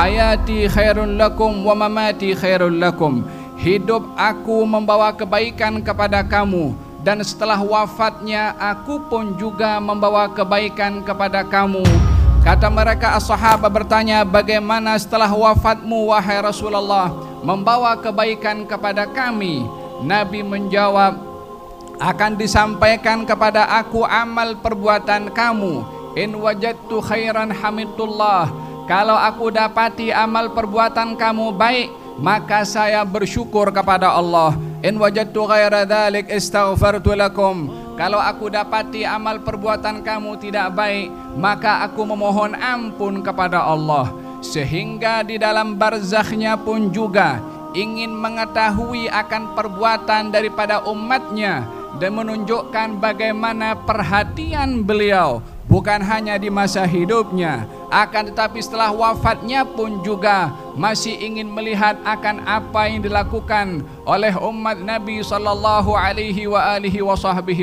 hayati khairun lakum wa mamati khairun lakum. Hidup aku membawa kebaikan kepada kamu dan setelah wafatnya aku pun juga membawa kebaikan kepada kamu. Kata mereka as-sahabah bertanya bagaimana setelah wafatmu wahai Rasulullah membawa kebaikan kepada kami. Nabi menjawab akan disampaikan kepada aku amal perbuatan kamu. In wajadtu khairan hamidullah. Kalau aku dapati amal perbuatan kamu baik, maka saya bersyukur kepada Allah. In wajadtu ghaira dhalik istaghfartu lakum. Kalau aku dapati amal perbuatan kamu tidak baik, maka aku memohon ampun kepada Allah. Sehingga di dalam barzakhnya pun juga ingin mengetahui akan perbuatan daripada umatnya dan menunjukkan bagaimana perhatian beliau bukan hanya di masa hidupnya akan tetapi setelah wafatnya pun juga masih ingin melihat akan apa yang dilakukan oleh umat Nabi sallallahu alaihi wa alihi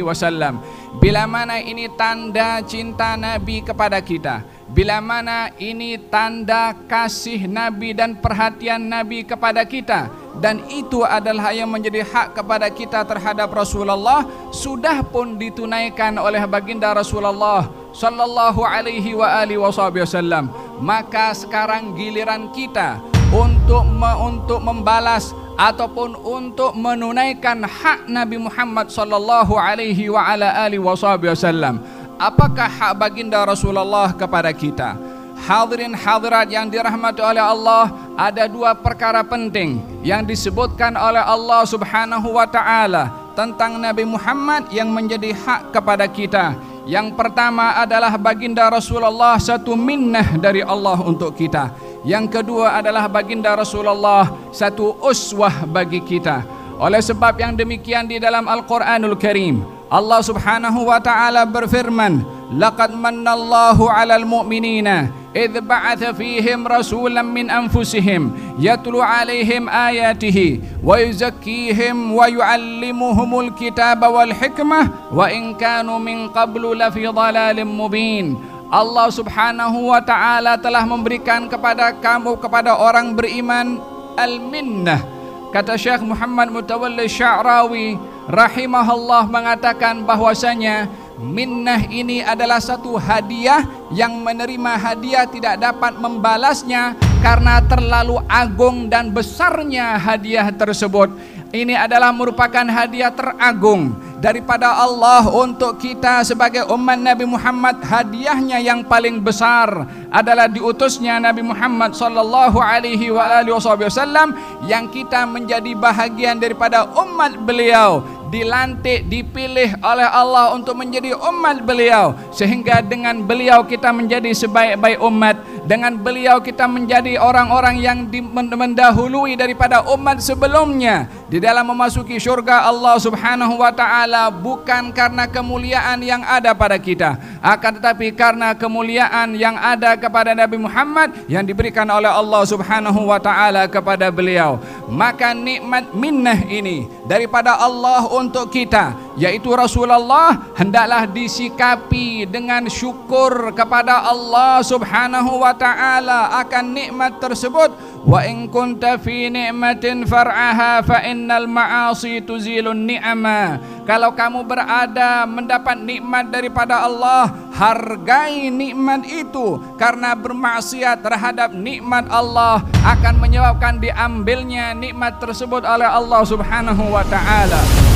wasallam bila mana ini tanda cinta Nabi kepada kita bila mana ini tanda kasih Nabi dan perhatian Nabi kepada kita dan itu adalah yang menjadi hak kepada kita terhadap Rasulullah sudah pun ditunaikan oleh baginda Rasulullah sallallahu alaihi wa alihi wasallam. Maka sekarang giliran kita untuk me, untuk membalas ataupun untuk menunaikan hak Nabi Muhammad sallallahu alaihi wa ala alihi wasallam apakah hak baginda Rasulullah kepada kita? Hadirin hadirat yang dirahmati oleh Allah, ada dua perkara penting yang disebutkan oleh Allah Subhanahu wa taala tentang Nabi Muhammad yang menjadi hak kepada kita. Yang pertama adalah baginda Rasulullah satu minnah dari Allah untuk kita. Yang kedua adalah baginda Rasulullah satu uswah bagi kita. Oleh sebab yang demikian di dalam Al-Quranul Karim, Allah Subhanahu wa taala berfirman, "Laqad mannallahu 'alal mu'minina idh ba'atha fihim rasulan min anfusihim yatlu 'alaihim ayatihi wa yuzakkihim wa yu'allimuhumul kitaba wal hikmah wa in kanu min qablu lafi dhalalin mubin." Allah Subhanahu wa taala telah memberikan kepada kamu kepada orang beriman al-minnah. Kata Syekh Muhammad Mutawalli Sya'rawi rahimahullah mengatakan bahwasanya minnah ini adalah satu hadiah yang menerima hadiah tidak dapat membalasnya karena terlalu agung dan besarnya hadiah tersebut. Ini adalah merupakan hadiah teragung daripada Allah untuk kita sebagai umat Nabi Muhammad hadiahnya yang paling besar adalah diutusnya Nabi Muhammad sallallahu alaihi wasallam yang kita menjadi bahagian daripada umat beliau dilantik dipilih oleh Allah untuk menjadi umat beliau. Sehingga dengan beliau kita menjadi sebaik-baik umat dengan beliau kita menjadi orang-orang yang mendahului daripada umat sebelumnya. Di dalam memasuki syurga Allah Subhanahu wa taala bukan karena kemuliaan yang ada pada kita akan tetapi karena kemuliaan yang ada kepada Nabi Muhammad yang diberikan oleh Allah Subhanahu wa taala kepada beliau maka nikmat minnah ini daripada Allah untuk kita yaitu Rasulullah hendaklah disikapi dengan syukur kepada Allah Subhanahu wa taala akan nikmat tersebut kunta fi ni'matin far'aha fa innal ma'asi tuzilun ni'ama. Kalau kamu berada mendapat nikmat daripada Allah hargai nikmat itu. Karena bermaksiat terhadap nikmat Allah akan menyebabkan diambilnya nikmat tersebut oleh Allah Subhanahu wa taala